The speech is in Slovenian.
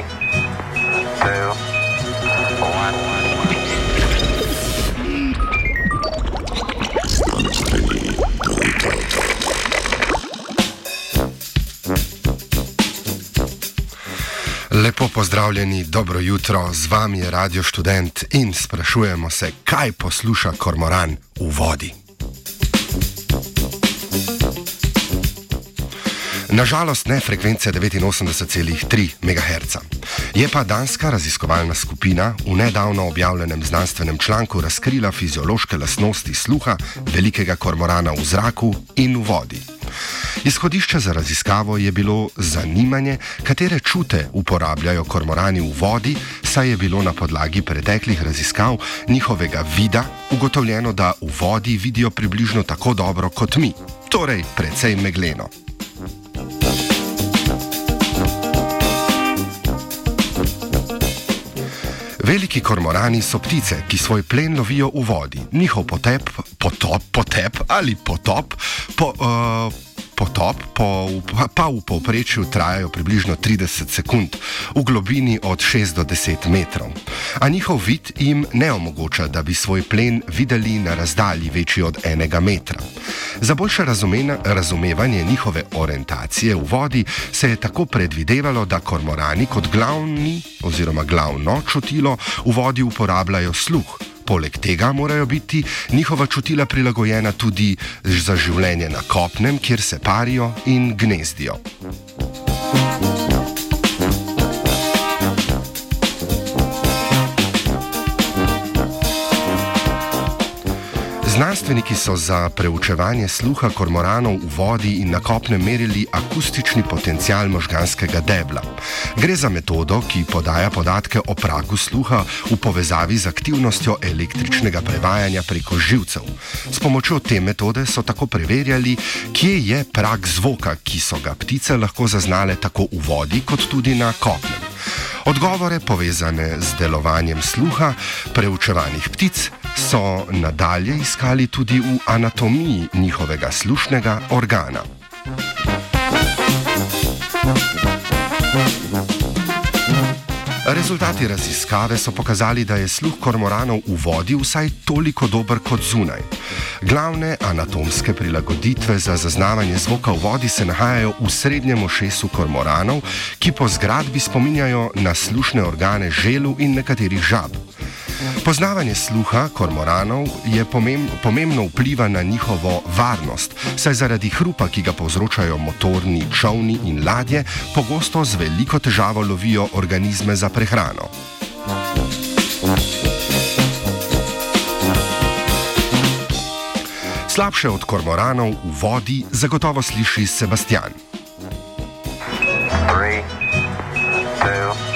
Three, two, one. Lepo pozdravljeni, dobro jutro, z vami je Radio Student in sprašujemo se, kaj posluša kormoran v vodi. Nažalost, ne frekvence 89,3 MHz. Je pa danska raziskovalna skupina v nedavno objavljenem znanstvenem članku razkrila fiziološke lastnosti sluha velikega kormorana v zraku in v vodi. Izhodišče za raziskavo je bilo zanimanje, katere čute uporabljajo kormorani v vodi, saj je bilo na podlagi preteklih raziskav njihovega vida ugotovljeno, da v vodi vidijo približno tako dobro kot mi, torej precej megleno. Veliki kormorani so ptice, ki svoj plen lovijo v vodi. Njihov potep, potop, potep ali potop po, uh, potop po, pa v povprečju trajajo približno 30 sekund, v globini od 6 do 10 metrov. A njihov vid jim ne omogoča, da bi svoj plen videli na razdalji večji od enega metra. Za boljše razumevanje njihove orientacije v vodi se je tako predvidevalo, da kormorani kot glavni oziroma glavno čutilo v vodi uporabljajo sluh. Poleg tega morajo biti njihova čutila prilagojena tudi za življenje na kopnem, kjer se parijo in gnezdijo. Znanstveniki so za preučevanje sluha kormoranov v vodi in na kopnem merili akustični potencial možganskega debla. Gre za metodo, ki podaja podatke o pragu sluha v povezavi z aktivnostjo električnega prevajanja preko živcev. S pomočjo te metode so tako preverjali, kje je prag zvoka, ki so ga ptice lahko zaznale tako v vodi kot tudi na kopnem. Odgovore povezane z delovanjem sluha preučevanih ptic so nadalje iskali tudi v anatomiji njihovega slušnega organa. Rezultati raziskave so pokazali, da je sluh kormoranov v vodi vsaj toliko dober kot zunaj. Glavne anatomske prilagoditve za zaznavanje zvoka v vodi se nahajajo v srednjem ošesu kormoranov, ki po zgradbi spominjajo na slušne organe želu in nekaterih žab. Poznavanje sluha kormoranov je pomem, pomembno vpliva na njihovo varnost, saj zaradi hrupa, ki ga povzročajo motorni čovni in ladje, pogosto z veliko težavo lovijo organizme za prehrano. Slabše od kormoranov v vodi zagotovo sliši Sebastian. Three, two,